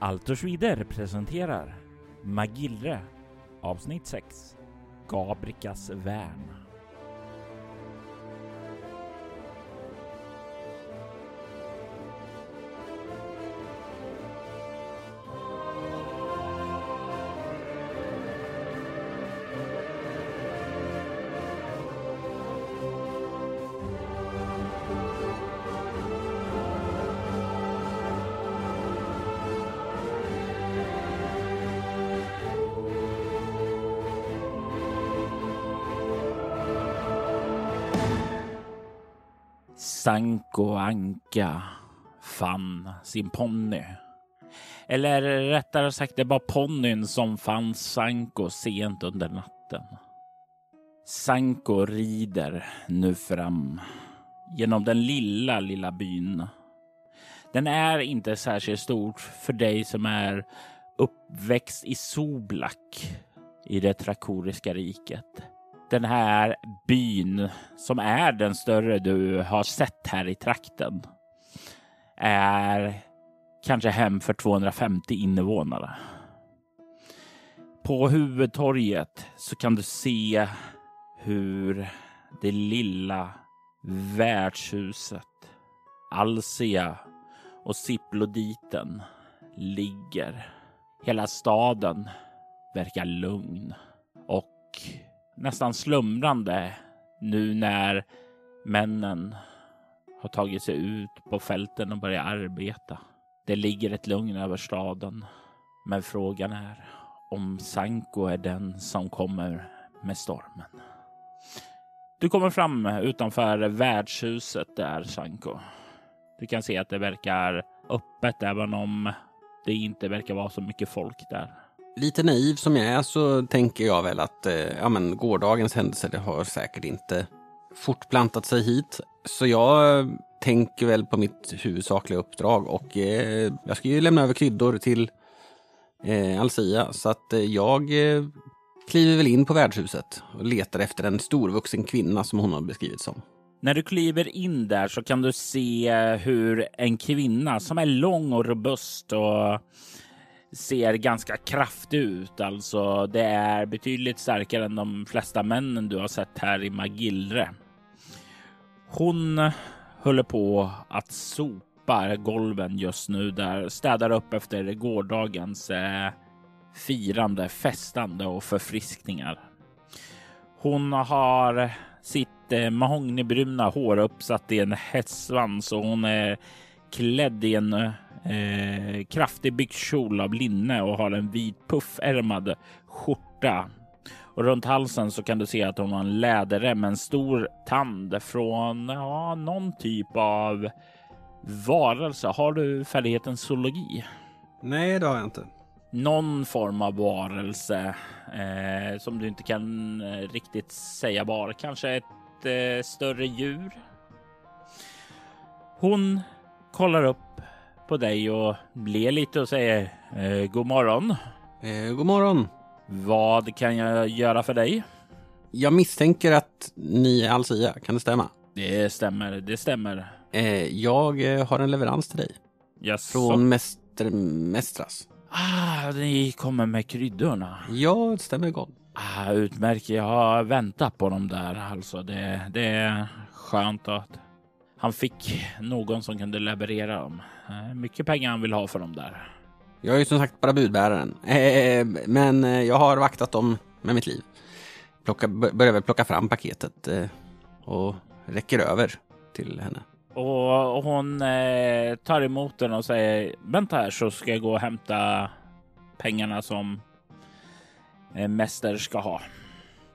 Altersvider presenterar Magillre avsnitt 6 Gabrikas värn. Sanko Anka fann sin ponny. Eller rättare sagt, det var ponnyn som fann Sanko sent under natten. Sanko rider nu fram genom den lilla, lilla byn. Den är inte särskilt stor för dig som är uppväxt i Soblak i det trakoriska riket den här byn som är den större du har sett här i trakten är kanske hem för 250 invånare. På huvudtorget så kan du se hur det lilla värdshuset Alsia och Siploditen ligger. Hela staden verkar lugn och nästan slumrande nu när männen har tagit sig ut på fälten och börjat arbeta. Det ligger ett lugn över staden. Men frågan är om Sanko är den som kommer med stormen. Du kommer fram utanför värdshuset där, Sanko. Du kan se att det verkar öppet även om det inte verkar vara så mycket folk där lite naiv som jag är så tänker jag väl att eh, ja, men, gårdagens händelser det har säkert inte fortplantat sig hit. Så jag tänker väl på mitt huvudsakliga uppdrag och eh, jag ska ju lämna över kryddor till eh, Alcia. Så att eh, jag eh, kliver väl in på värdshuset och letar efter en storvuxen kvinna som hon har beskrivit som. När du kliver in där så kan du se hur en kvinna som är lång och robust och ser ganska kraftig ut. Alltså, det är betydligt starkare än de flesta männen du har sett här i Magillre. Hon håller på att sopa golven just nu där, städar upp efter gårdagens eh, firande, festande och förfriskningar. Hon har sitt eh, mahognybruna hår uppsatt i en hästsvans och hon är klädd i en eh, eh, kraftig byxkjol av linne och har en vit puffärmad skjorta. Och runt halsen så kan du se att hon har en läderrem, en stor tand från ja, någon typ av varelse. Har du färdigheten zoologi? Nej, det har jag inte. Någon form av varelse eh, som du inte kan eh, riktigt säga var. Kanske ett eh, större djur. Hon kollar upp på dig och ler lite och säger eh, god morgon. Eh, god morgon. Vad kan jag göra för dig? Jag misstänker att ni är Alsia, kan det stämma? Det stämmer, det stämmer. Eh, jag eh, har en leverans till dig. Yes. Från Mäster Mästras. Ah, ni kommer med kryddorna. Ja, det stämmer gott. Ah, utmärkt. Jag har väntat på dem där. Alltså, det, det är skönt att han fick någon som kunde leverera dem. Eh, mycket pengar han vill ha för dem där. Jag är ju som sagt bara budbäraren. Eh, men eh, jag har vaktat dem med mitt liv. Plocka, börjar väl plocka fram paketet och räcker över till henne. Och hon tar emot den och säger vänta här så ska jag gå och hämta pengarna som mäster ska ha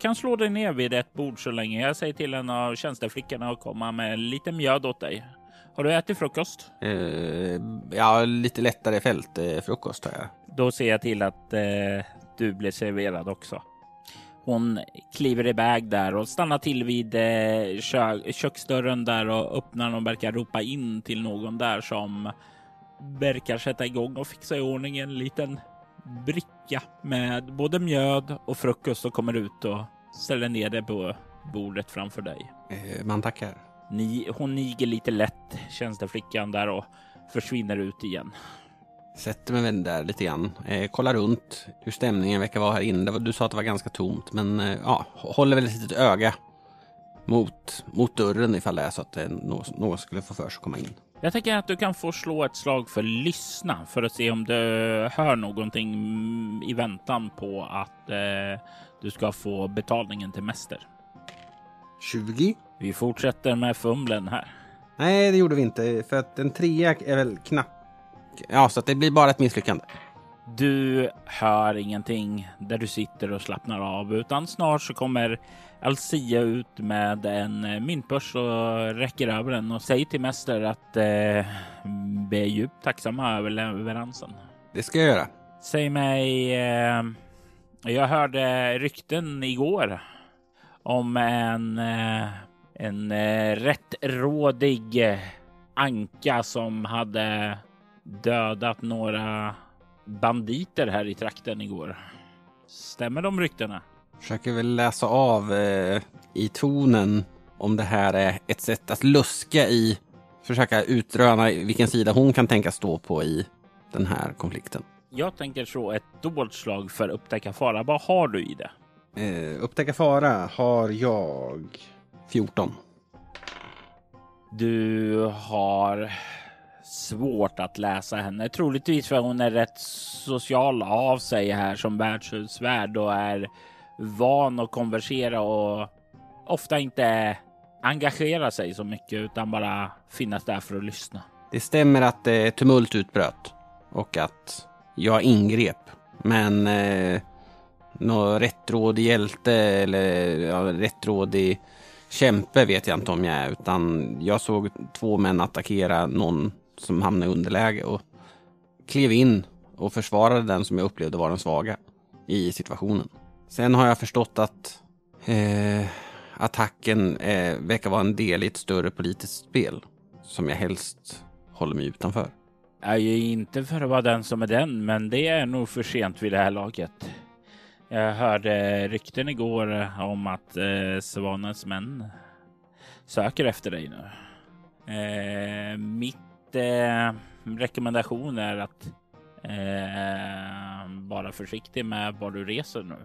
kan slå dig ner vid ett bord så länge. Jag säger till en av tjänsteflickorna att komma med lite mjöd åt dig. Har du ätit frukost? Uh, ja, lite lättare fältfrukost uh, har jag. Då ser jag till att uh, du blir serverad också. Hon kliver iväg där och stannar till vid eh, kö köksdörren där och öppnar och verkar ropa in till någon där som verkar sätta igång och fixa i ordning en liten bricka med både mjöd och frukost och kommer ut och ställer ner det på bordet framför dig. Eh, man tackar. Ni, hon niger lite lätt, tjänsteflickan där och försvinner ut igen. Sätter mig där lite grann. Eh, kollar runt hur stämningen verkar vara här inne. Du sa att det var ganska tomt, men eh, ja, håller väl ett litet öga mot, mot dörren ifall det är så att eh, någon, någon skulle få för sig att komma in. Jag tänker att du kan få slå ett slag för lyssna för att se om du hör någonting i väntan på att eh, du ska få betalningen till mäster. 20. Vi fortsätter med fumlen här. Nej, det gjorde vi inte. För att en trea är väl knapp. Ja, så att det blir bara ett misslyckande. Du hör ingenting där du sitter och slappnar av, utan snart så kommer Alcia ut med en myntbörs och räcker över den och säger till mäster att eh, är djupt tacksamma över leveransen. Det ska jag göra. Säg mig, eh, jag hörde rykten igår om en, eh, en eh, rättrådig eh, anka som hade dödat några banditer här i trakten igår. Stämmer de ryktena? Försöker väl läsa av eh, i tonen om det här är ett sätt att luska i, försöka utröna vilken sida hon kan tänka stå på i den här konflikten. Jag tänker slå ett dolt slag för upptäcka fara. Vad har du i det? Eh, upptäcka fara har jag 14. Du har svårt att läsa henne. Troligtvis för hon är rätt social av sig här som värdshusvärd och är van att konversera och ofta inte engagera sig så mycket utan bara finnas där för att lyssna. Det stämmer att eh, tumult utbröt och att jag ingrep. Men eh, någon rättrådig hjälte eller ja, rättrådig kämpe vet jag inte om jag är. Utan jag såg två män attackera någon som hamnade i underläge och klev in och försvarade den som jag upplevde var den svaga i situationen. Sen har jag förstått att eh, attacken eh, verkar vara en del i ett större politiskt spel som jag helst håller mig utanför. Jag är inte för att vara den som är den, men det är nog för sent vid det här laget. Jag hörde rykten igår om att eh, Svanens män söker efter dig nu. Eh, mitt eh, rekommendation är att eh, vara försiktig med var du reser nu.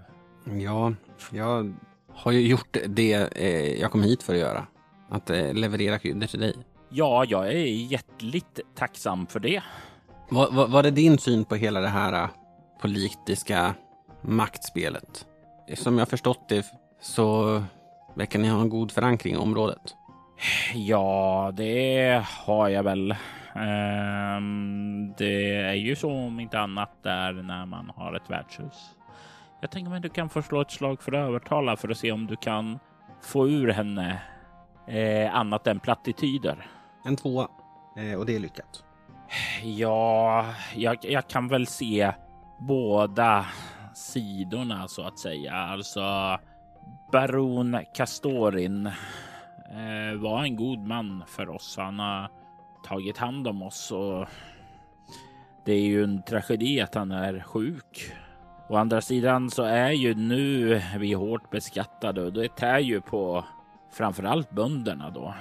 Ja, jag har ju gjort det eh, jag kom hit för att göra. Att eh, leverera kryddor till dig. Ja, jag är hjärtligt tacksam för det. Var, var, var det din syn på hela det här eh, politiska maktspelet? Som jag förstått det så verkar ni ha en god förankring i området. Ja, det har jag väl. Ehm, det är ju så om inte annat där när man har ett värdshus. Jag tänker mig du kan få slå ett slag för att övertala för att se om du kan få ur henne eh, annat än plattityder. En tvåa. Eh, och det är lyckat. Ja, jag, jag kan väl se båda sidorna så att säga. Alltså baron Castorin eh, var en god man för oss. Han har tagit hand om oss och det är ju en tragedi att han är sjuk. Å andra sidan så är ju nu vi hårt beskattade och det tär ju på framförallt bönderna då.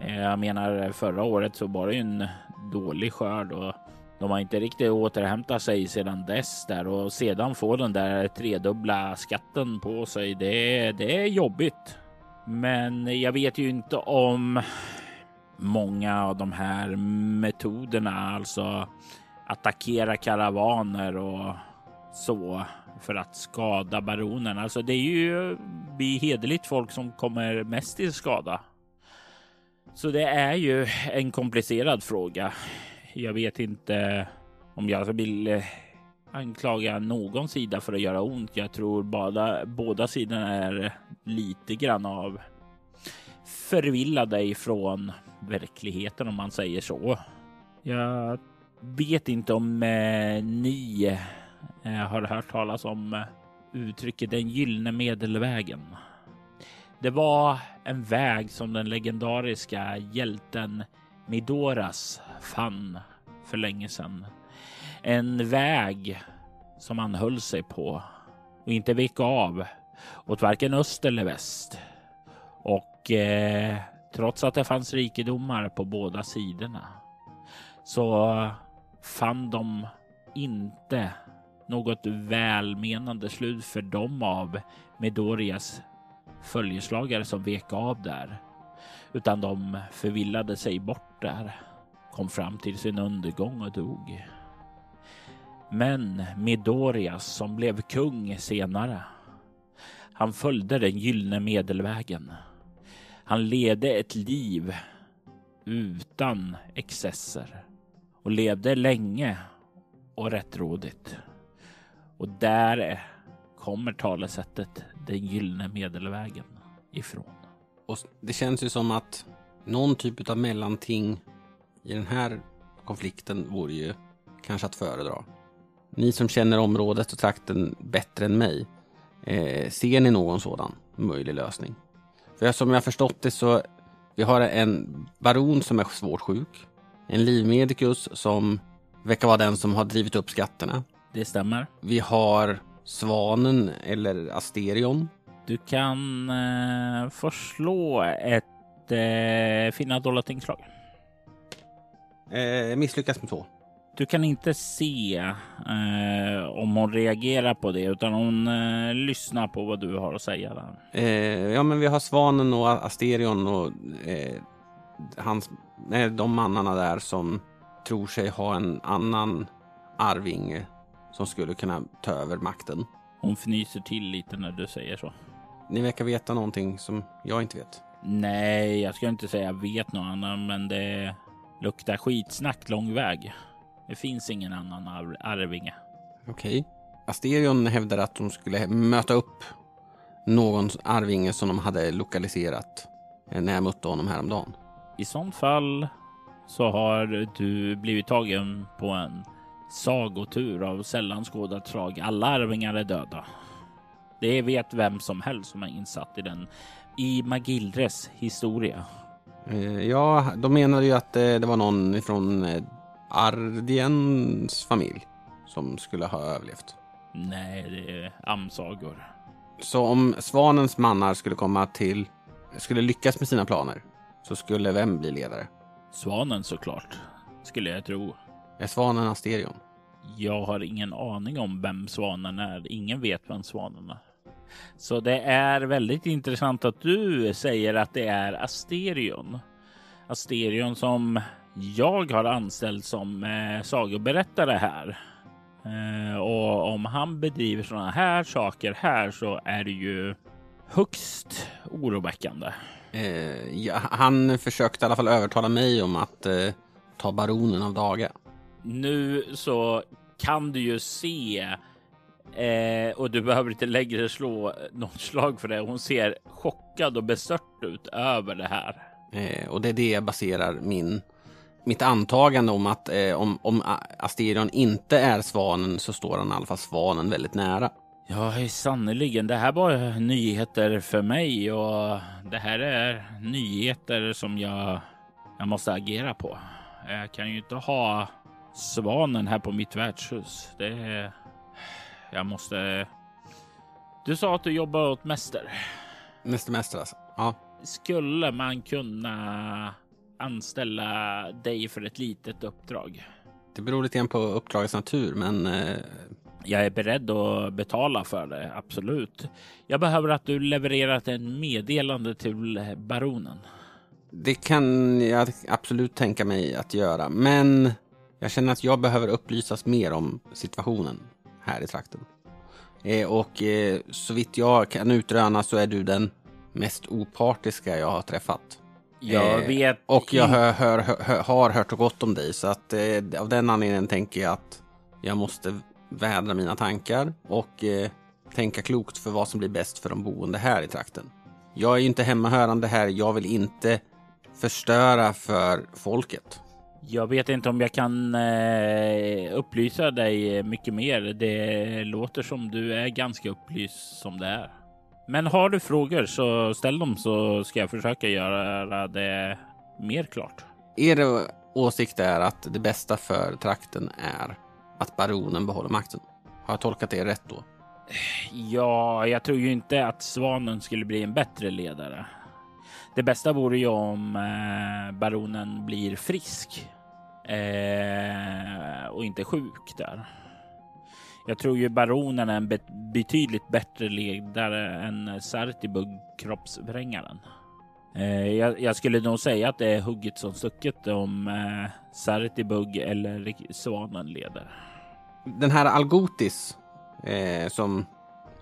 Eh, jag menar förra året så var det ju en dålig skörd och de har inte riktigt återhämtat sig sedan dess där och sedan få den där tredubbla skatten på sig. Det, det är jobbigt. Men jag vet ju inte om många av de här metoderna, alltså attackera karavaner och så för att skada baronen. Alltså det är ju vi hederligt folk som kommer mest till skada. Så det är ju en komplicerad fråga. Jag vet inte om jag vill eh, anklaga någon sida för att göra ont. Jag tror båda, båda sidorna är lite grann av förvillade ifrån verkligheten om man säger så. Jag vet inte om eh, ni eh, har hört talas om eh, uttrycket den gyllene medelvägen. Det var en väg som den legendariska hjälten Midoras fann för länge sedan. En väg som han höll sig på och inte vek av åt varken öst eller väst. Och eh, trots att det fanns rikedomar på båda sidorna så fann de inte något välmenande slut för dem av Medorias följeslagare som vek av där, utan de förvillade sig bort där, kom fram till sin undergång och dog. Men Midorias som blev kung senare, han följde den gyllene medelvägen. Han ledde ett liv utan excesser och levde länge och rättrådigt. Och där kommer talesättet den gyllene medelvägen ifrån. Och det känns ju som att någon typ av mellanting i den här konflikten vore ju kanske att föredra. Ni som känner området och trakten bättre än mig, eh, ser ni någon sådan möjlig lösning? För som jag förstått det så vi har en baron som är svårt sjuk, en livmedikus som verkar vara den som har drivit upp skatterna. Det stämmer. Vi har Svanen eller Asterion. Du kan eh, förslå ett eh, finna dolda tingslag. Eh, misslyckas med två. Du kan inte se eh, om hon reagerar på det utan hon eh, lyssnar på vad du har att säga. Där. Eh, ja, men vi har Svanen och Asterion och eh, hans, eh, de mannarna där som tror sig ha en annan arvinge som skulle kunna ta över makten. Hon fnyser till lite när du säger så. Ni verkar veta någonting som jag inte vet. Nej, jag ska inte säga jag vet något annat, men det luktar skitsnack lång väg. Det finns ingen annan ar arvinge. Okej. Asterion hävdar att de skulle möta upp någon arvinge som de hade lokaliserat när jag mötte honom häromdagen. I sånt fall så har du blivit tagen på en sagotur av sällan skådat slag. Alla arvingar är döda. Det vet vem som helst som är insatt i den i Magildres historia. Eh, ja, de menade ju att eh, det var någon från eh, Ardiens familj som skulle ha överlevt. Nej, det är amsagor. Så om Svanens mannar skulle komma till, skulle lyckas med sina planer, så skulle vem bli ledare? Svanen såklart, skulle jag tro. Är Svanen Asterion? Jag har ingen aning om vem Svanen är. Ingen vet vem Svanen är. Så det är väldigt intressant att du säger att det är Asterion. Asterion som jag har anställt som eh, sagoberättare här. Eh, och om han bedriver sådana här saker här så är det ju högst oroväckande. Eh, ja, han försökte i alla fall övertala mig om att eh, ta baronen av Daga. Nu så kan du ju se eh, och du behöver inte längre slå något slag för det. Hon ser chockad och bestört ut över det här. Eh, och det är det jag baserar min, mitt antagande om att eh, om, om Asterion inte är svanen så står han i alla fall svanen väldigt nära. Ja, sannerligen. Det här var nyheter för mig och det här är nyheter som jag, jag måste agera på. Jag kan ju inte ha svanen här på mitt värdshus. Det är... Jag måste... Du sa att du jobbar åt Mäster. Mäster, mäster alltså? Ja. Skulle man kunna anställa dig för ett litet uppdrag? Det beror lite grann på uppdragets natur, men... Eh... Jag är beredd att betala för det, absolut. Jag behöver att du levererar ett meddelande till baronen. Det kan jag absolut tänka mig att göra, men jag känner att jag behöver upplysas mer om situationen här i trakten. Eh, och eh, så vitt jag kan utröna så är du den mest opartiska jag har träffat. Jag eh, vet. Och jag hör, hör, hör, har hört gott om dig så att eh, av den anledningen tänker jag att jag måste vädra mina tankar och eh, tänka klokt för vad som blir bäst för de boende här i trakten. Jag är ju inte hemmahörande här. Jag vill inte förstöra för folket. Jag vet inte om jag kan eh, upplysa dig mycket mer. Det låter som du är ganska upplyst som det är. Men har du frågor så ställ dem så ska jag försöka göra det mer klart. Er åsikt är att det bästa för trakten är att baronen behåller makten. Har jag tolkat det rätt då? Ja, jag tror ju inte att Svanen skulle bli en bättre ledare. Det bästa vore ju om eh, baronen blir frisk eh, och inte sjuk där. Jag tror ju baronen är en bet betydligt bättre ledare än Sartibug, kroppsvrängaren. Eh, jag, jag, skulle nog säga att det är hugget som stucket om eh, Sartibug eller Svanen leder. Den här Algotis eh, som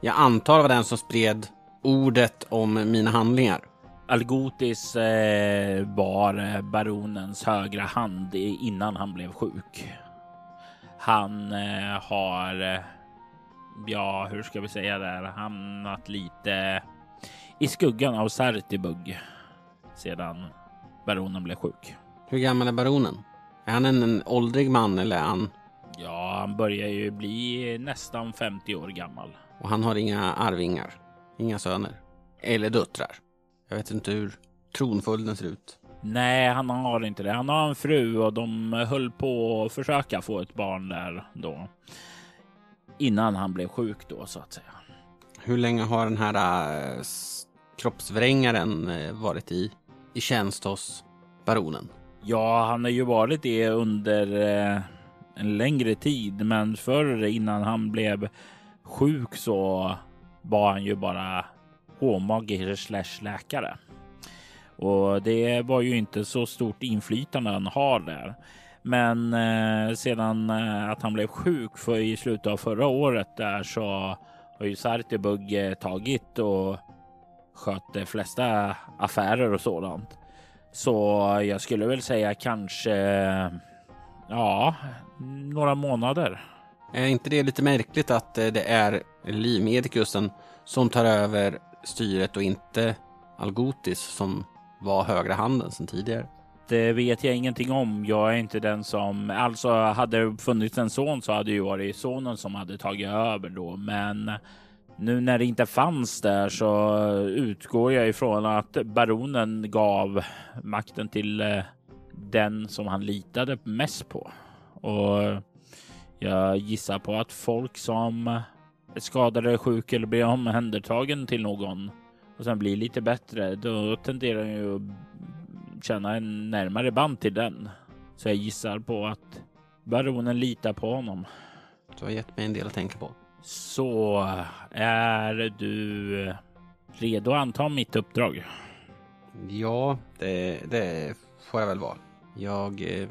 jag antar var den som spred ordet om mina handlingar. Algotis eh, var eh, baronens högra hand innan han blev sjuk. Han eh, har, ja, hur ska vi säga där, hamnat lite i skuggan av Sartibug sedan baronen blev sjuk. Hur gammal är baronen? Är han en, en åldrig man eller är han? Ja, han börjar ju bli nästan 50 år gammal. Och han har inga arvingar? Inga söner? Eller döttrar? Jag vet inte hur tronföljden ser ut. Nej, han har inte det. Han har en fru och de höll på att försöka få ett barn där då. Innan han blev sjuk då så att säga. Hur länge har den här äh, kroppsvrängaren äh, varit i, i tjänst hos baronen? Ja, han har ju varit det under äh, en längre tid, men förr innan han blev sjuk så var han ju bara hovmagiker slash läkare. Och det var ju inte så stort inflytande han har där. Men eh, sedan eh, att han blev sjuk för i slutet av förra året där så har ju Sartibug eh, tagit och skött de flesta affärer och sådant. Så jag skulle väl säga kanske ja, några månader. Är inte det lite märkligt att eh, det är livmedikusen som tar över styret och inte Algotis som var högra handen sedan tidigare? Det vet jag ingenting om. Jag är inte den som... Alltså, hade det funnits en son så hade det ju varit sonen som hade tagit över då. Men nu när det inte fanns där så utgår jag ifrån att baronen gav makten till eh, den som han litade mest på. Och jag gissar på att folk som är skadade, sjuk eller blir omhändertagen till någon och sen blir lite bättre, då tenderar ju att känna en närmare band till den. Så jag gissar på att baronen litar på honom. Du har gett mig en del att tänka på. Så är du redo att anta mitt uppdrag? Ja, det, det får jag väl vara. Jag eh,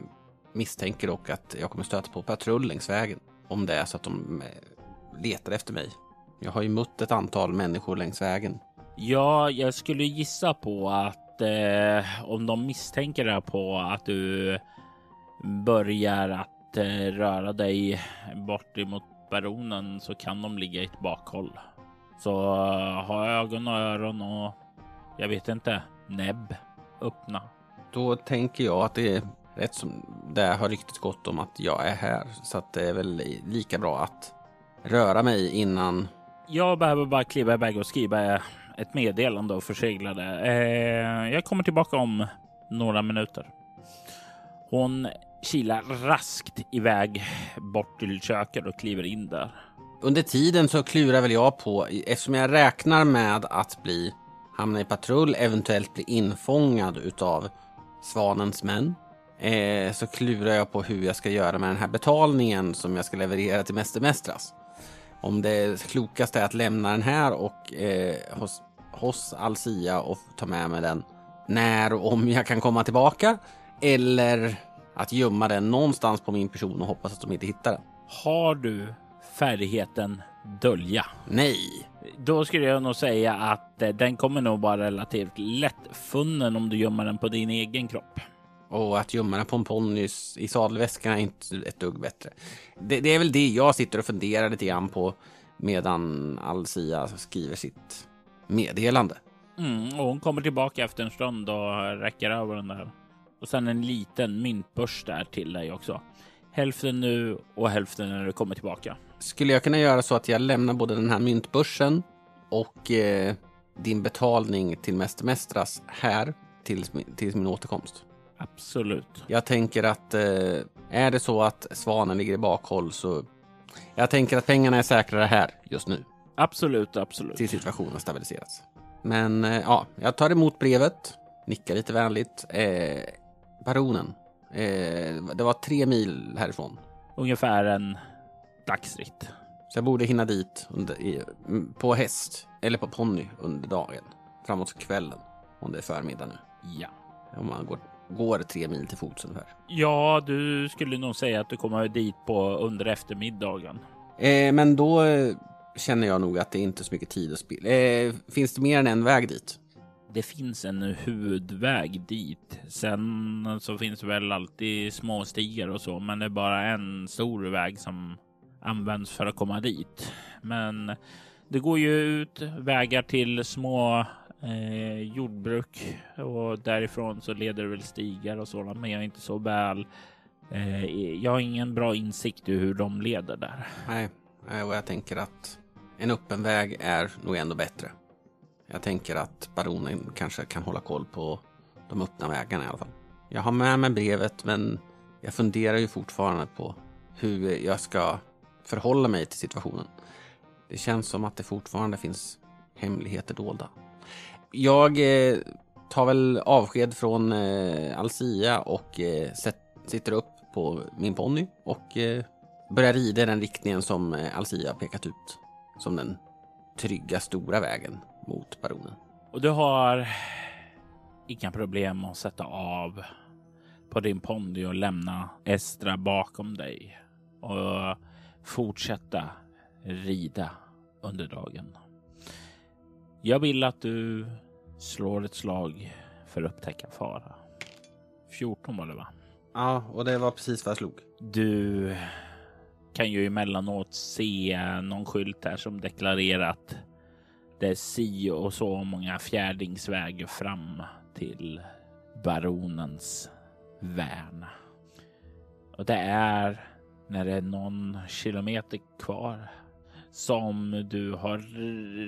misstänker dock att jag kommer stöta på patrull längs vägen. Om det är så att de eh, letar efter mig. Jag har ju mött ett antal människor längs vägen. Ja, jag skulle gissa på att eh, om de misstänker det på att du börjar att eh, röra dig bort emot baronen så kan de ligga i ett bakhåll. Så uh, ha ögon och öron och jag vet inte, näbb öppna. Då tänker jag att det är rätt som det har ryktet gått om att jag är här. Så att det är väl lika bra att röra mig innan. Jag behöver bara kliva iväg och skriva ett meddelande och försegla det. Eh, jag kommer tillbaka om några minuter. Hon kilar raskt iväg bort till köket och kliver in där. Under tiden så klurar väl jag på, eftersom jag räknar med att bli hamna i patrull, eventuellt bli infångad utav Svanens män. Eh, så klurar jag på hur jag ska göra med den här betalningen som jag ska leverera till Mäster Mästras. Om det klokaste är att lämna den här och eh, hos, hos Alcia och ta med mig den när och om jag kan komma tillbaka. Eller att gömma den någonstans på min person och hoppas att de inte hittar den. Har du färdigheten dölja? Nej. Då skulle jag nog säga att eh, den kommer nog vara relativt lättfunnen om du gömmer den på din egen kropp. Och att gömma den på en ponny i sadelväskan är inte ett dugg bättre. Det, det, är väl det jag sitter och funderar lite grann på medan Alcia skriver sitt meddelande. Mm, och hon kommer tillbaka efter en stund och räcker över den där. Och sen en liten myntbörs där till dig också. Hälften nu och hälften när du kommer tillbaka. Skulle jag kunna göra så att jag lämnar både den här myntbörsen och eh, din betalning till Mäster Mästras här tills, tills min återkomst? Absolut. Jag tänker att eh, är det så att svanen ligger i bakhåll så jag tänker att pengarna är säkrare här just nu. Absolut, absolut. Till situationen stabiliserats. Men eh, ja, jag tar emot brevet, nickar lite vänligt. Eh, baronen, Eh, det var tre mil härifrån. Ungefär en dagsritt. Så jag borde hinna dit under, i, på häst eller på ponny under dagen. Framåt kvällen. Om det är förmiddag nu. Ja. Om man går, går tre mil till fots ungefär. Ja, du skulle nog säga att du kommer dit på under eftermiddagen. Eh, men då eh, känner jag nog att det inte är så mycket tid att spilla. Eh, finns det mer än en väg dit? Det finns en huvudväg dit. Sen så finns det väl alltid små stigar och så, men det är bara en stor väg som används för att komma dit. Men det går ju ut vägar till små eh, jordbruk och därifrån så leder det väl stigar och sådant. Men jag är inte så väl. Eh, jag har ingen bra insikt i hur de leder där. Nej, eh, och jag tänker att en öppen väg är nog ändå bättre. Jag tänker att baronen kanske kan hålla koll på de öppna vägarna i alla fall. Jag har med mig brevet, men jag funderar ju fortfarande på hur jag ska förhålla mig till situationen. Det känns som att det fortfarande finns hemligheter dolda. Jag eh, tar väl avsked från eh, Alcia och eh, sitter upp på min ponny och eh, börjar rida i den riktningen som eh, Alcia pekat ut som den trygga stora vägen mot baronen. Och du har inga problem att sätta av på din ponny och lämna Estra bakom dig och fortsätta rida under dagen. Jag vill att du slår ett slag för att upptäcka fara. 14 var det va? Ja, och det var precis vad jag slog. Du kan ju emellanåt se någon skylt här som deklarerat det är si och så många fjärdingsvägar fram till baronens värn. Och det är när det är någon kilometer kvar som du har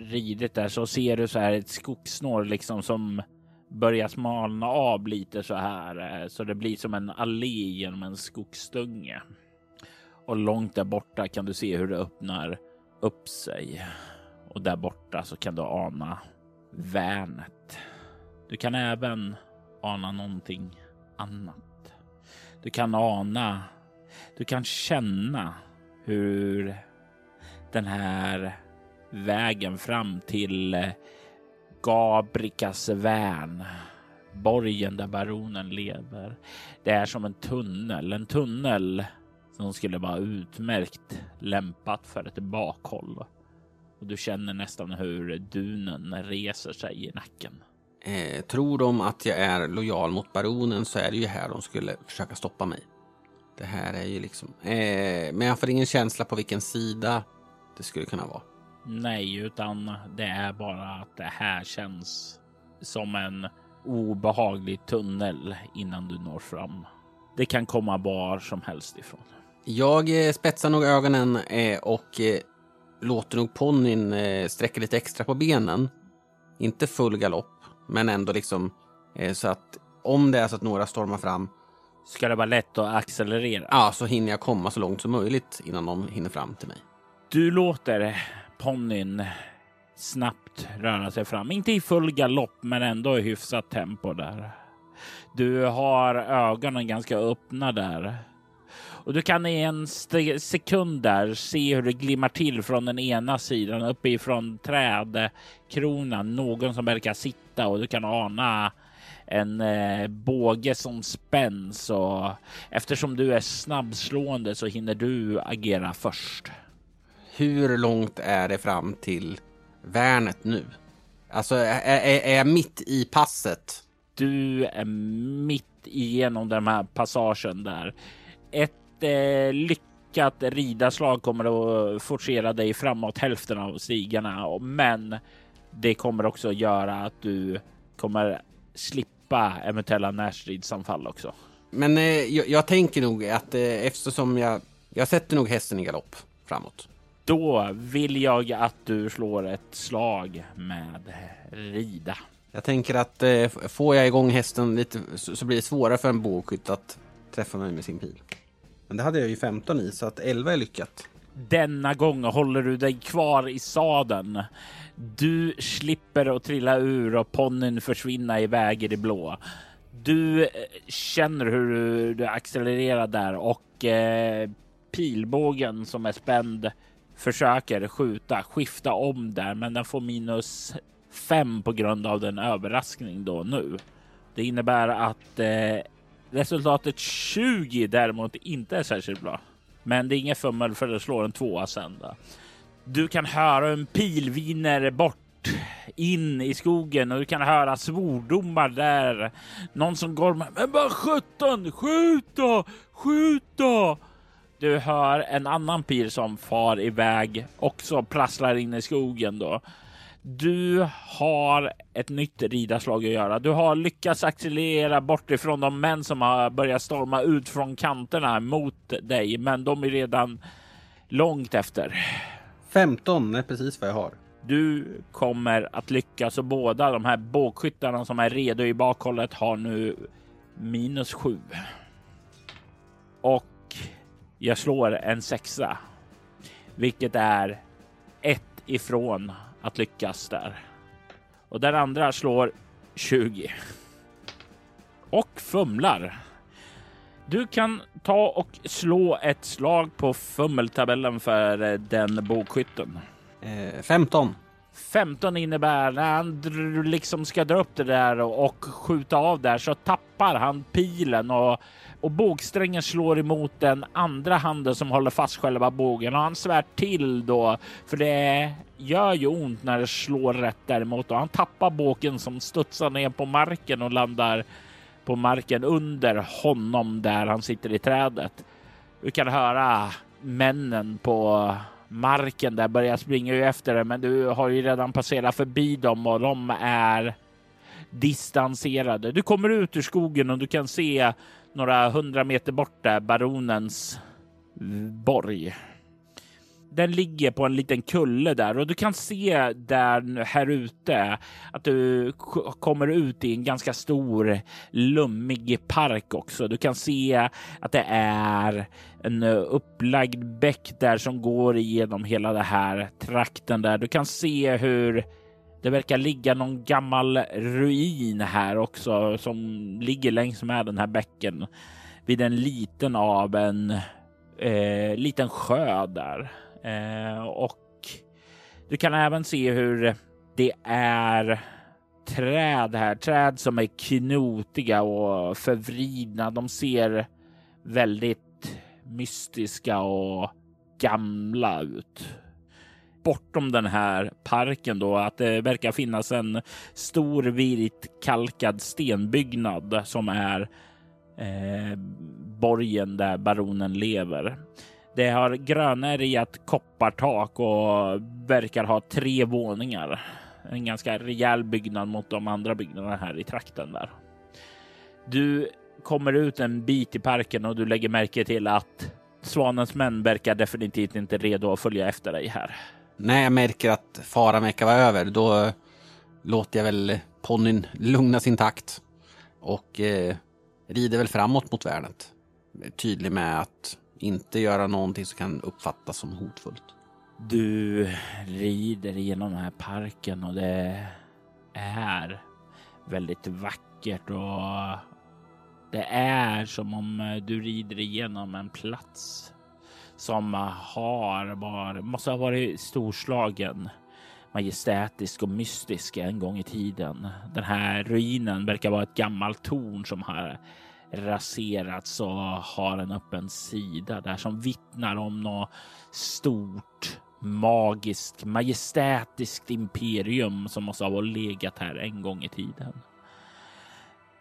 ridit där så ser du så här ett skogssnår liksom som börjar smalna av lite så här eh, så det blir som en allé genom en skogsdunge. Och långt där borta kan du se hur det öppnar upp sig och där borta så kan du ana värnet. Du kan även ana någonting annat. Du kan ana, du kan känna hur den här vägen fram till eh, Gabrikas värn, borgen där baronen lever. Det är som en tunnel, en tunnel som skulle vara utmärkt lämpat för ett bakhåll och du känner nästan hur dunen reser sig i nacken. Eh, tror de att jag är lojal mot baronen så är det ju här de skulle försöka stoppa mig. Det här är ju liksom... Eh, men jag får ingen känsla på vilken sida det skulle kunna vara. Nej, utan det är bara att det här känns som en obehaglig tunnel innan du når fram. Det kan komma var som helst ifrån. Jag eh, spetsar nog ögonen eh, och eh, låter nog ponnyn sträcka lite extra på benen. Inte full galopp, men ändå liksom så att om det är så att några stormar fram. Ska det vara lätt att accelerera? Ja, så hinner jag komma så långt som möjligt innan de hinner fram till mig. Du låter ponnyn snabbt röra sig fram. Inte i full galopp, men ändå i hyfsat tempo där. Du har ögonen ganska öppna där och du kan i en sekund där se hur det glimmar till från den ena sidan uppifrån trädkronan. Någon som verkar sitta och du kan ana en eh, båge som spänns och eftersom du är snabbslående så hinner du agera först. Hur långt är det fram till värnet nu? Alltså är, är, är jag mitt i passet? Du är mitt igenom den här passagen där. Ett eh, lyckat ridarslag kommer att forcera dig framåt hälften av stigarna, men det kommer också göra att du kommer slippa eventuella närstridsanfall också. Men eh, jag, jag, tänker nog att eh, eftersom jag, jag sätter nog hästen i galopp framåt. Då vill jag att du slår ett slag med rida. Jag tänker att eh, får jag igång hästen lite så, så blir det svårare för en bågskytt att träffa mig med sin pil. Men det hade jag ju 15 i, så att 11 är lyckat. Denna gång håller du dig kvar i sadeln. Du slipper att trilla ur och ponnyn försvinna iväg i det blå. Du eh, känner hur du accelererar där och eh, pilbågen som är spänd försöker skjuta, skifta om där, men den får minus fem på grund av den överraskning då nu. Det innebär att eh, resultatet 20 däremot inte är särskilt bra. Men det är inget fummel för det slår en tvåa sen. Då. Du kan höra en pil viner bort in i skogen och du kan höra svordomar där. Någon som går med men bara sjutton, skjut då, skjut då. Du hör en annan pil som far iväg också prasslar in i skogen då. Du har ett nytt ridarslag att göra. Du har lyckats accelerera bort ifrån de män som har börjat storma ut från kanterna mot dig, men de är redan långt efter. 15 är precis vad jag har. Du kommer att lyckas och båda de här bågskyttarna som är redo i bakhållet har nu minus sju. Och jag slår en sexa, vilket är ett ifrån att lyckas där. Och den andra slår 20. Och fumlar. Du kan ta och slå ett slag på fummeltabellen för eh, den bågskytten. Eh, 15. 15 innebär när han liksom ska dra upp det där och skjuta av där så tappar han pilen och, och bågsträngen slår emot den andra handen som håller fast själva bågen och han svär till då för det gör ju ont när det slår rätt däremot och han tappar bågen som studsar ner på marken och landar på marken under honom där han sitter i trädet. Du kan höra männen på marken där börjar springa efter det, men du har ju redan passerat förbi dem och de är distanserade. Du kommer ut ur skogen och du kan se några hundra meter bort där baronens borg den ligger på en liten kulle där och du kan se där här ute att du kommer ut i en ganska stor lummig park också. Du kan se att det är en upplagd bäck där som går igenom hela det här trakten där. Du kan se hur det verkar ligga någon gammal ruin här också som ligger längs med den här bäcken vid en liten av en eh, liten sjö där. Eh, och du kan även se hur det är träd här, träd som är knotiga och förvridna. De ser väldigt mystiska och gamla ut. Bortom den här parken då att det verkar finnas en stor vitkalkad stenbyggnad som är eh, borgen där baronen lever. Det har grönärgat koppartak och verkar ha tre våningar. En ganska rejäl byggnad mot de andra byggnaderna här i trakten där. Du kommer ut en bit i parken och du lägger märke till att Svanens män verkar definitivt inte redo att följa efter dig här. När jag märker att faran verkar vara över, då låter jag väl ponnyn lugna sin takt och eh, rider väl framåt mot värnet. Tydlig med att inte göra någonting som kan uppfattas som hotfullt. Du rider genom den här parken och det är väldigt vackert och det är som om du rider igenom en plats som har var, måste ha varit storslagen, majestätisk och mystisk en gång i tiden. Den här ruinen verkar vara ett gammalt torn som har raserats och har en öppen sida där som vittnar om något stort, magiskt, majestätiskt imperium som måste ha legat här en gång i tiden.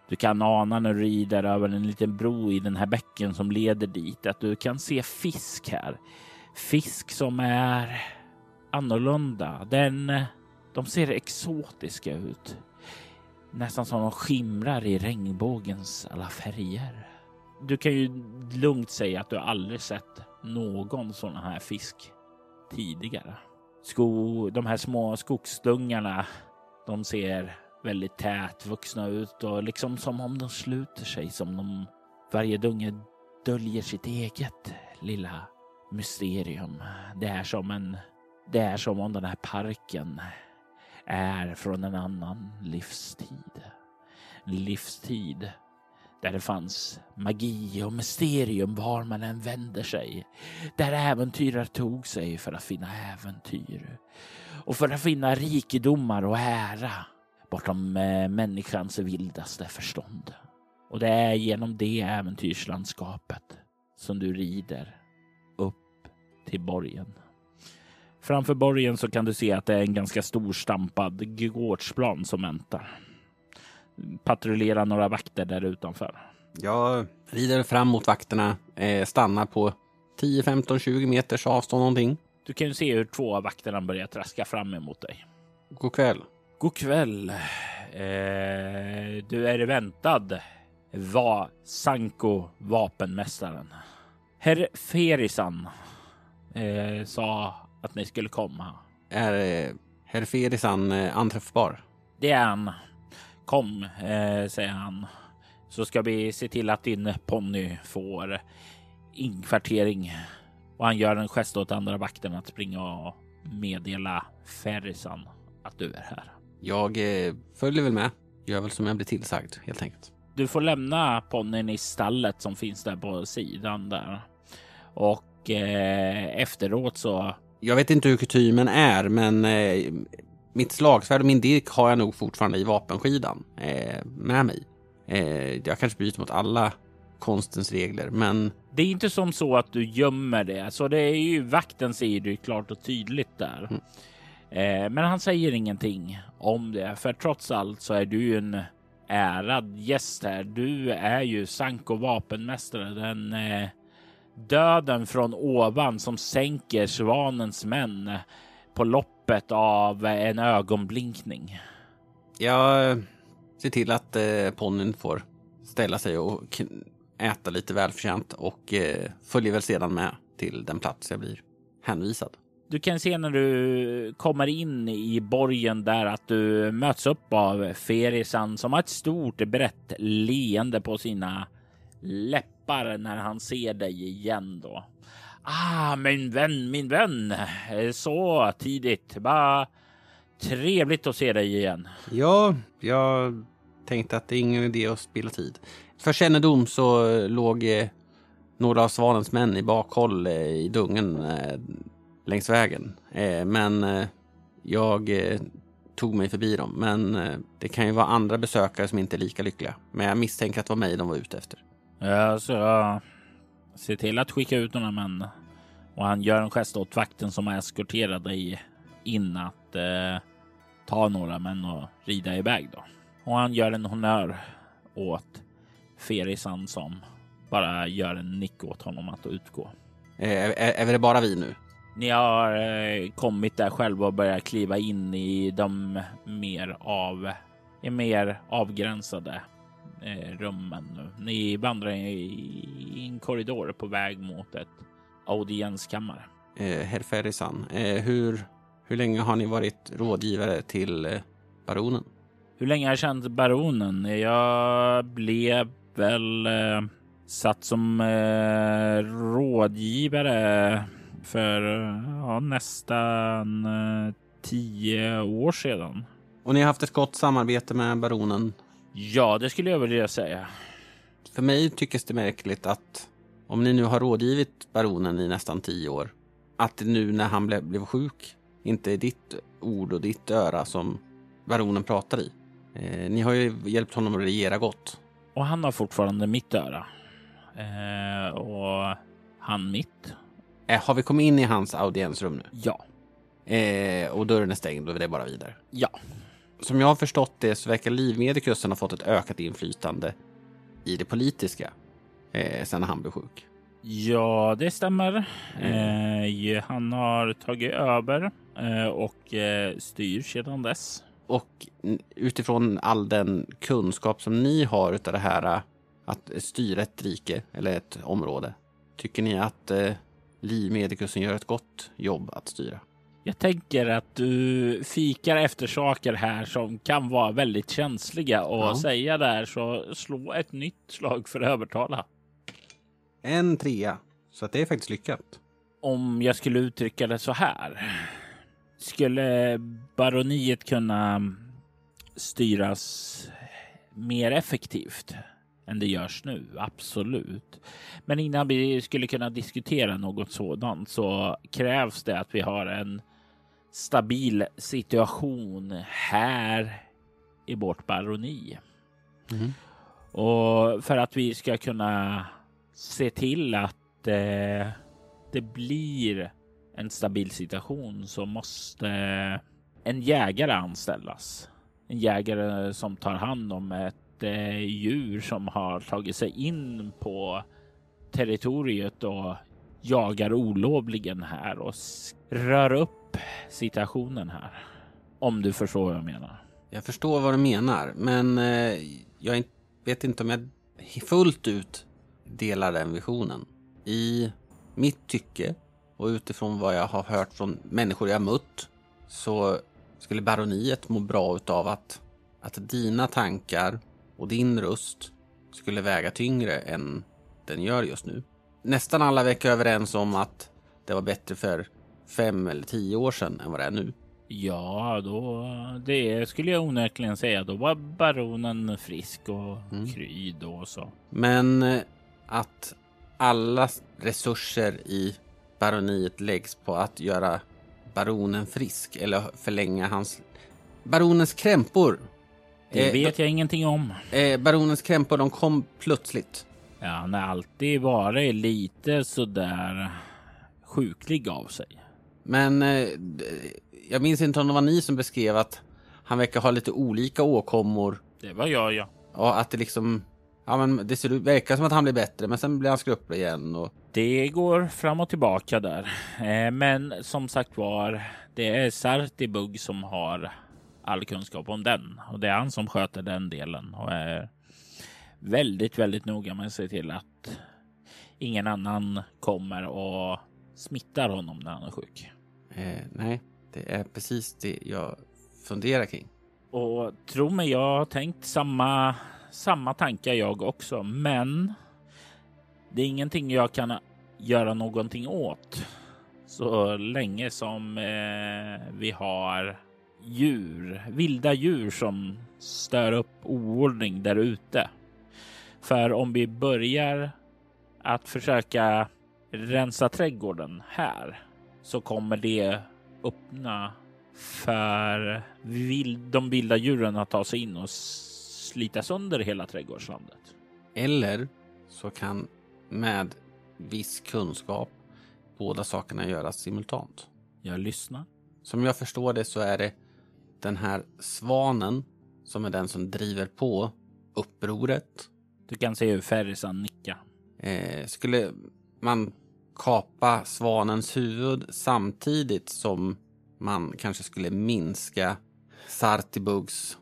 Du kan ana när du rider över en liten bro i den här bäcken som leder dit att du kan se fisk här. Fisk som är annorlunda. Den, de ser exotiska ut. Nästan som de skimrar i regnbågens alla färger. Du kan ju lugnt säga att du aldrig sett någon sån här fisk tidigare. Sko, de här små skogsdungarna, de ser väldigt tätvuxna ut och liksom som om de sluter sig som om varje dunge döljer sitt eget lilla mysterium. Det är som en, det är som om den här parken är från en annan livstid. En livstid där det fanns magi och mysterium var man än vänder sig. Där äventyrare tog sig för att finna äventyr och för att finna rikedomar och ära bortom eh, människans vildaste förstånd. Och det är genom det äventyrslandskapet som du rider upp till borgen. Framför borgen så kan du se att det är en ganska stor stampad gårdsplan som väntar. Patrullerar några vakter där utanför. Jag rider fram mot vakterna, eh, stannar på 10, 15, 20 meters avstånd någonting. Du kan ju se hur två av vakterna börjar traska fram emot dig. God kväll. God kväll. Eh, du är väntad. Var Sanko vapenmästaren. Herr Ferisan eh, sa att ni skulle komma. Är eh, herr Ferisan eh, anträffbar? Det är han. Kom, eh, säger han, så ska vi se till att din ponny får inkvartering. Och han gör en gest åt andra vakten att springa och meddela Ferrisan att du är här. Jag eh, följer väl med. Gör väl som jag blir tillsagd helt enkelt. Du får lämna ponnyn i stallet som finns där på sidan där. Och eh, efteråt så... Jag vet inte hur kutymen är, men eh, mitt slagsvärd och min dirk har jag nog fortfarande i vapenskidan eh, med mig. Eh, jag kanske bryter mot alla konstens regler, men... Det är inte som så att du gömmer det, så det är ju vakten säger det klart och tydligt där. Mm. Eh, men han säger ingenting om det, för trots allt så är du ju en ärad gäst här. Du är ju Sanko vapenmästare, den eh, döden från ovan som sänker svanens män på loppet av en ögonblinkning. Jag ser till att eh, ponnyn får ställa sig och äta lite välförtjänt och eh, följer väl sedan med till den plats jag blir hänvisad. Du kan se när du kommer in i borgen där att du möts upp av Ferisan som har ett stort brett leende på sina läppar när han ser dig igen då. Ah, min vän, min vän. Så tidigt. Bara trevligt att se dig igen. Ja, jag tänkte att det är ingen idé att spilla tid. För kännedom så låg eh, några av Svanens män i bakhåll eh, i dungen eh, längs vägen. Men jag tog mig förbi dem. Men det kan ju vara andra besökare som inte är lika lyckliga. Men jag misstänker att det var mig de var ute efter. Ja, så jag ser till att skicka ut några män. Och han gör en gest åt vakten som eskorterar dig in att eh, ta några män och rida iväg då. Och han gör en honör åt Ferisan som bara gör en nick åt honom att utgå. Är, är, är det bara vi nu? Ni har eh, kommit där själva och börjat kliva in i de mer av mer avgränsade eh, rummen nu. Ni vandrar i en korridor på väg mot ett audienskammare. Eh, Herr Ferrisan, eh, hur, hur länge har ni varit rådgivare till eh, baronen? Hur länge har jag känt baronen? Jag blev väl eh, satt som rådgivare för ja, nästan eh, tio år sedan. Och ni har haft ett gott samarbete med baronen? Ja, det skulle jag vilja säga. För mig tycks det märkligt att om ni nu har rådgivit baronen i nästan tio år, att nu när han blev, blev sjuk inte är ditt ord och ditt öra som baronen pratar i. Eh, ni har ju hjälpt honom att regera gott. Och han har fortfarande mitt öra. Eh, och han mitt. Eh, har vi kommit in i hans audiensrum nu? Ja. Eh, och dörren är stängd och det är bara vidare? Ja. Som jag har förstått det så verkar Livmedikusen ha fått ett ökat inflytande i det politiska eh, sen han blev sjuk. Ja, det stämmer. Mm. Eh, han har tagit över eh, och eh, styr sedan dess. Och utifrån all den kunskap som ni har utav det här att styra ett rike eller ett område. Tycker ni att eh, Li Medikusen gör ett gott jobb att styra? Jag tänker att du fikar efter saker här som kan vara väldigt känsliga och ja. säga där så slå ett nytt slag för att övertala. En trea, så att det är faktiskt lyckat. Om jag skulle uttrycka det så här. Skulle baroniet kunna styras mer effektivt än det görs nu. Absolut. Men innan vi skulle kunna diskutera något sådant så krävs det att vi har en stabil situation här i vårt baroni. Mm. Och för att vi ska kunna se till att eh, det blir en stabil situation så måste en jägare anställas. En jägare som tar hand om ett Eh, djur som har tagit sig in på territoriet och jagar olovligen här och rör upp situationen här. Om du förstår vad jag menar. Jag förstår vad du menar, men eh, jag vet inte om jag fullt ut delar den visionen. I mitt tycke och utifrån vad jag har hört från människor jag mött så skulle baroniet må bra utav att, att dina tankar och din röst skulle väga tyngre än den gör just nu. Nästan alla verkar överens om att det var bättre för fem eller tio år sedan än vad det är nu. Ja, då det skulle jag onekligen säga. Då var baronen frisk och mm. kry då så. Men eh, att alla resurser i baroniet läggs på att göra baronen frisk eller förlänga hans... Baronens krämpor. Det eh, vet jag ingenting om. Eh, baronens krämpor, de kom plötsligt. Ja, han har alltid varit lite sådär sjuklig av sig. Men eh, jag minns inte om det var ni som beskrev att han verkar ha lite olika åkommor. Det var jag, ja. Och att det liksom Ja, men det ser verkar som att han blir bättre, men sen blir han skröplig igen. Och... Det går fram och tillbaka där. Eh, men som sagt var, det är Sartibug som har all kunskap om den och det är han som sköter den delen och är väldigt, väldigt noga med att se till att ingen annan kommer och smittar honom när han är sjuk. Eh, nej, det är precis det jag funderar kring. Och tro mig, jag har tänkt samma samma tankar jag också, men det är ingenting jag kan göra någonting åt så länge som eh, vi har djur, vilda djur som stör upp oordning där ute. För om vi börjar att försöka rensa trädgården här så kommer det öppna för de vilda djuren att ta sig in och slita sönder hela trädgårdslandet. Eller så kan med viss kunskap båda sakerna göras simultant. Jag lyssnar. Som jag förstår det så är det den här svanen som är den som driver på upproret. Du kan se hur Ferrisan nickar. Eh, skulle man kapa svanens huvud samtidigt som man kanske skulle minska Sartibugs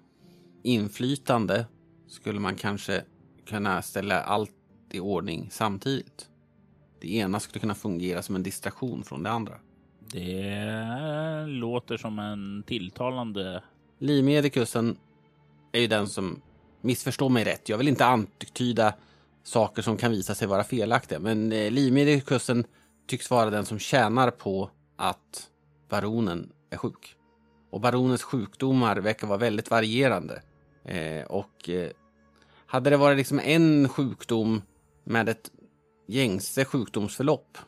inflytande skulle man kanske kunna ställa allt i ordning samtidigt. Det ena skulle kunna fungera som en distraktion från det andra. Det låter som en tilltalande... Livmedikusen är ju den som missförstår mig rätt. Jag vill inte antyda saker som kan visa sig vara felaktiga, men eh, livmedikusen tycks vara den som tjänar på att baronen är sjuk. Och baronens sjukdomar verkar vara väldigt varierande. Eh, och eh, hade det varit liksom en sjukdom med ett gängse sjukdomsförlopp,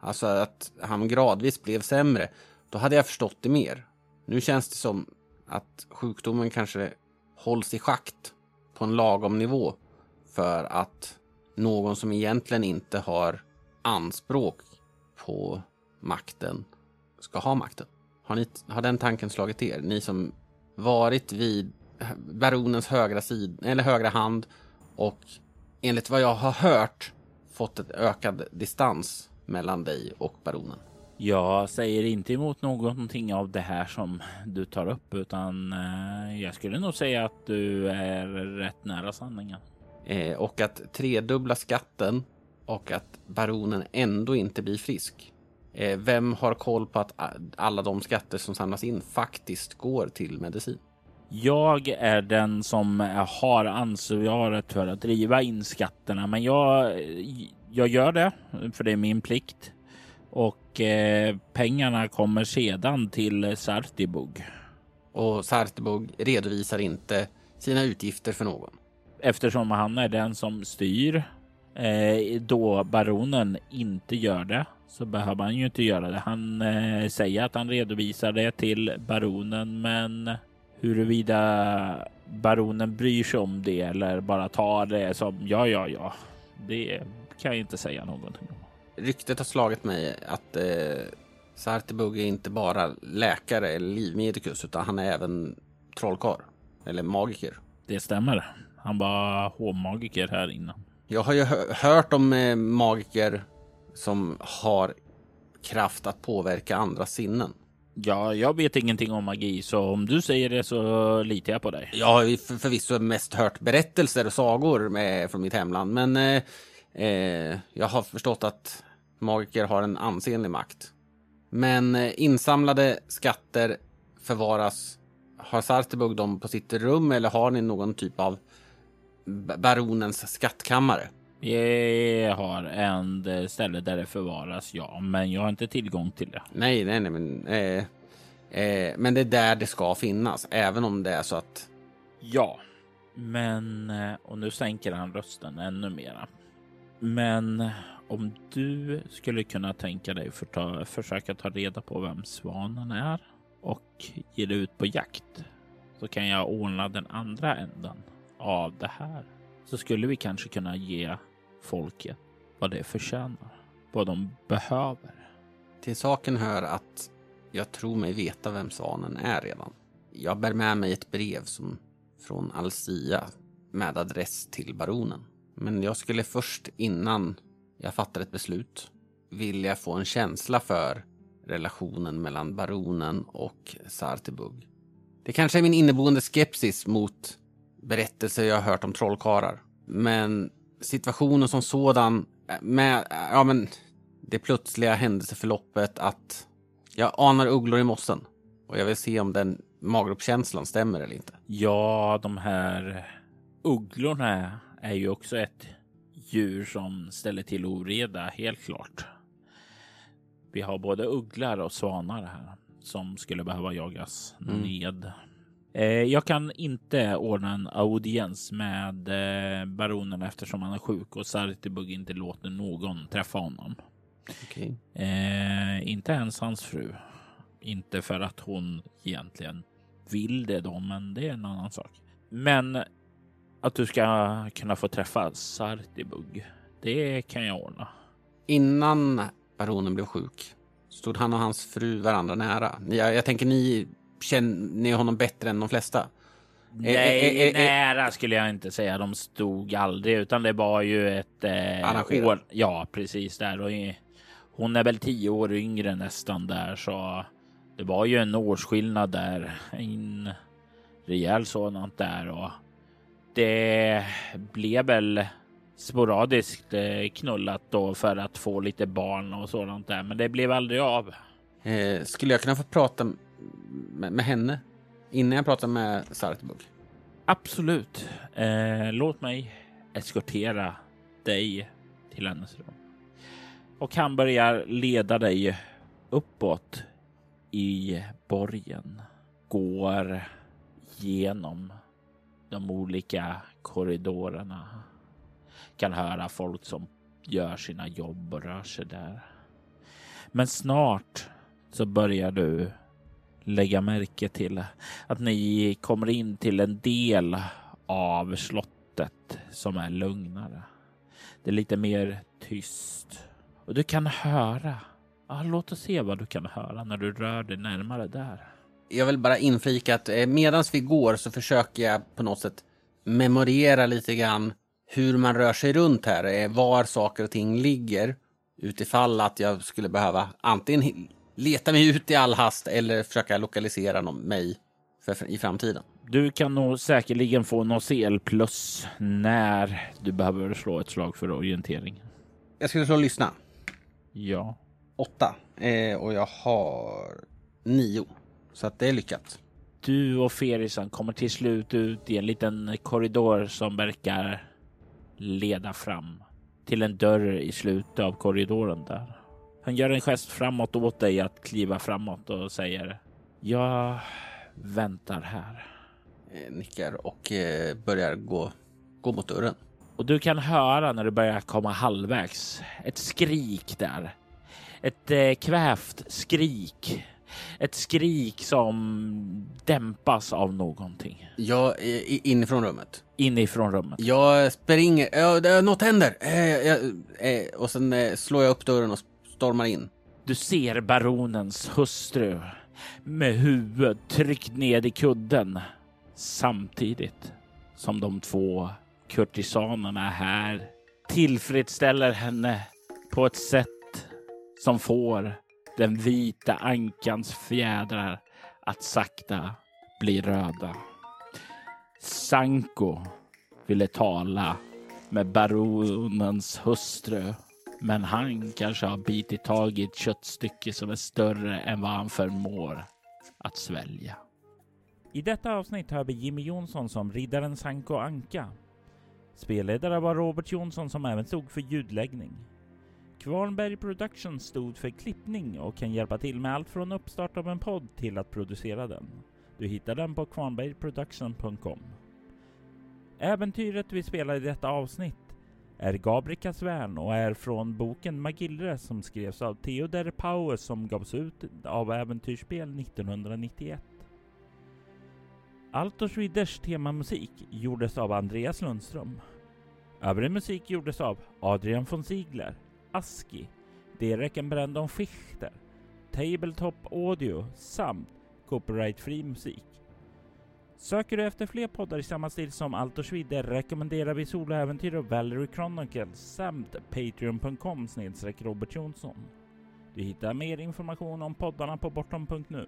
alltså att han gradvis blev sämre, då hade jag förstått det mer. Nu känns det som att sjukdomen kanske hålls i schakt på en lagom nivå för att någon som egentligen inte har anspråk på makten ska ha makten. Har, ni, har den tanken slagit er? Ni som varit vid baronens högra, sid, eller högra hand och enligt vad jag har hört fått ett ökad distans mellan dig och baronen. Jag säger inte emot någonting av det här som du tar upp, utan eh, jag skulle nog säga att du är rätt nära sanningen. Eh, och att tredubbla skatten och att baronen ändå inte blir frisk. Eh, vem har koll på att alla de skatter som samlas in faktiskt går till medicin? Jag är den som har ansvaret för att driva in skatterna, men jag, jag gör det för det är min plikt. Och eh, pengarna kommer sedan till Sartibug. Och Sartibug redovisar inte sina utgifter för någon? eftersom han är den som styr. Eh, då baronen inte gör det så behöver han ju inte göra det. Han eh, säger att han redovisar det till baronen, men huruvida baronen bryr sig om det eller bara tar det som ja, ja, ja, det kan jag inte säga någonting om. Ryktet har slagit mig att eh, Sartibug är inte bara läkare eller livmedikus utan han är även trollkarl eller magiker. Det stämmer. Han var hovmagiker här innan. Jag har ju hört om eh, magiker som har kraft att påverka andra sinnen. Ja, jag vet ingenting om magi, så om du säger det så litar jag på dig. Jag har för, förvisso mest hört berättelser och sagor med, från mitt hemland, men eh, eh, jag har förstått att magiker har en ansenlig makt. Men eh, insamlade skatter förvaras. Har Sartebug dem på sitt rum eller har ni någon typ av baronens skattkammare? Vi har en ställe där det förvaras, ja, men jag har inte tillgång till det. Nej, nej, nej, men, eh, eh, men det är där det ska finnas, även om det är så att. Ja, men eh, och nu sänker han rösten ännu mera. Men om du skulle kunna tänka dig för ta, försöka ta reda på vem svanen är och ge dig ut på jakt så kan jag ordna den andra änden av det här. Så skulle vi kanske kunna ge folket vad det förtjänar, vad de behöver. Till saken hör att jag tror mig veta vem svanen är redan. Jag bär med mig ett brev som från Alcia med adress till baronen. Men jag skulle först innan jag fattar ett beslut vilja få en känsla för relationen mellan baronen och Sartibug. Det kanske är min inneboende skepsis mot berättelser jag har hört om trollkarlar. Men situationen som sådan eh, med eh, ja, men det plötsliga händelseförloppet att jag anar ugglor i mossen och jag vill se om den magropkänslan stämmer eller inte. Ja, de här ugglorna är ju också ett djur som ställer till oreda, helt klart. Vi har både ugglar och svanar här som skulle behöva jagas mm. ned. Eh, jag kan inte ordna en audiens med eh, baronen eftersom han är sjuk och Sartibug inte låter någon träffa honom. Okay. Eh, inte ens hans fru. Inte för att hon egentligen vill det då, men det är en annan sak. Men att du ska kunna få träffa Sartibug, det kan jag ordna. Innan baronen blev sjuk stod han och hans fru varandra nära. Jag, jag tänker ni känner honom bättre än de flesta? Nej, nära skulle jag inte säga. De stod aldrig, utan det var ju ett eh, år. Ja, precis där. Och hon är väl tio år yngre nästan där, så det var ju en årsskillnad där. En rejäl sådant där och det blev väl sporadiskt eh, knullat då för att få lite barn och sådant där, men det blev aldrig av. Eh, skulle jag kunna få prata med, med henne innan jag pratar med Sartbug? Absolut. Eh, låt mig eskortera dig till hennes rum. Och han börjar leda dig uppåt i borgen. Går genom de olika korridorerna. Kan höra folk som gör sina jobb och rör sig där. Men snart så börjar du lägga märke till att ni kommer in till en del av slottet som är lugnare. Det är lite mer tyst och du kan höra. Ja, låt oss se vad du kan höra när du rör dig närmare där. Jag vill bara inflika att eh, medan vi går så försöker jag på något sätt memorera lite grann hur man rör sig runt här, eh, var saker och ting ligger utifall att jag skulle behöva antingen leta mig ut i all hast eller försöka lokalisera mig för, i framtiden. Du kan nog säkerligen få något CL plus när du behöver slå ett slag för orientering. Jag skulle slå lyssna. Ja. Åtta. Eh, och jag har nio. Så att det är lyckat. Du och Ferisan kommer till slut ut i en liten korridor som verkar leda fram till en dörr i slutet av korridoren där. Han gör en gest framåt åt dig att kliva framåt och säger Jag väntar här. Eh, nickar och eh, börjar gå gå mot dörren. Och du kan höra när du börjar komma halvvägs ett skrik där. Ett eh, kvävt skrik. Ett skrik som dämpas av någonting. Jag är inifrån rummet. Inifrån rummet. Jag springer. Ja, något händer. Eh, eh, och sen eh, slår jag upp dörren och stormar in. Du ser baronens hustru med huvudet tryckt ned i kudden samtidigt som de två kurtisanerna här tillfredsställer henne på ett sätt som får den vita ankans fjädrar att sakta bli röda. Sanko ville tala med baronens hustru, men han kanske har bitit tag i ett köttstycke som är större än vad han förmår att svälja. I detta avsnitt hör vi Jimmy Jonsson som riddaren Sanko Anka. Spelledare var Robert Jonsson som även stod för ljudläggning. Kvarnberg Productions stod för klippning och kan hjälpa till med allt från uppstart av en podd till att producera den. Du hittar den på kvarnbergproduction.com. Äventyret vi spelar i detta avsnitt är Gabrikas värn och är från boken Magillre som skrevs av Theodor Power som gavs ut av Äventyrsspel 1991. Altos Ridders temamusik gjordes av Andreas Lundström. Övrig musik gjordes av Adrian von Ziegler, ASCII, Derek Brandon Fichter, Tabletop Audio samt copyright-fri musik. Söker du efter fler poddar i samma stil som Allt och Schwider rekommenderar vi Soloäventyr och Valerie Chronicles samt Patreon.com snedstreck Robert Jonsson. Du hittar mer information om poddarna på bortom.nu.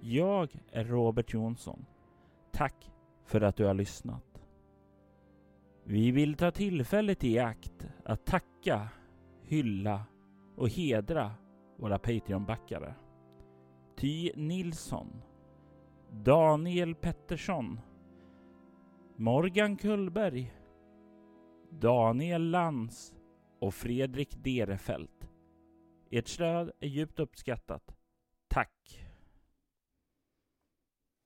Jag är Robert Jonsson. Tack för att du har lyssnat. Vi vill ta tillfället i akt att tacka, hylla och hedra våra Patreon-backare. Ty Nilsson, Daniel Pettersson, Morgan Kullberg, Daniel Lantz och Fredrik Derefelt. Ert stöd är djupt uppskattat. Tack!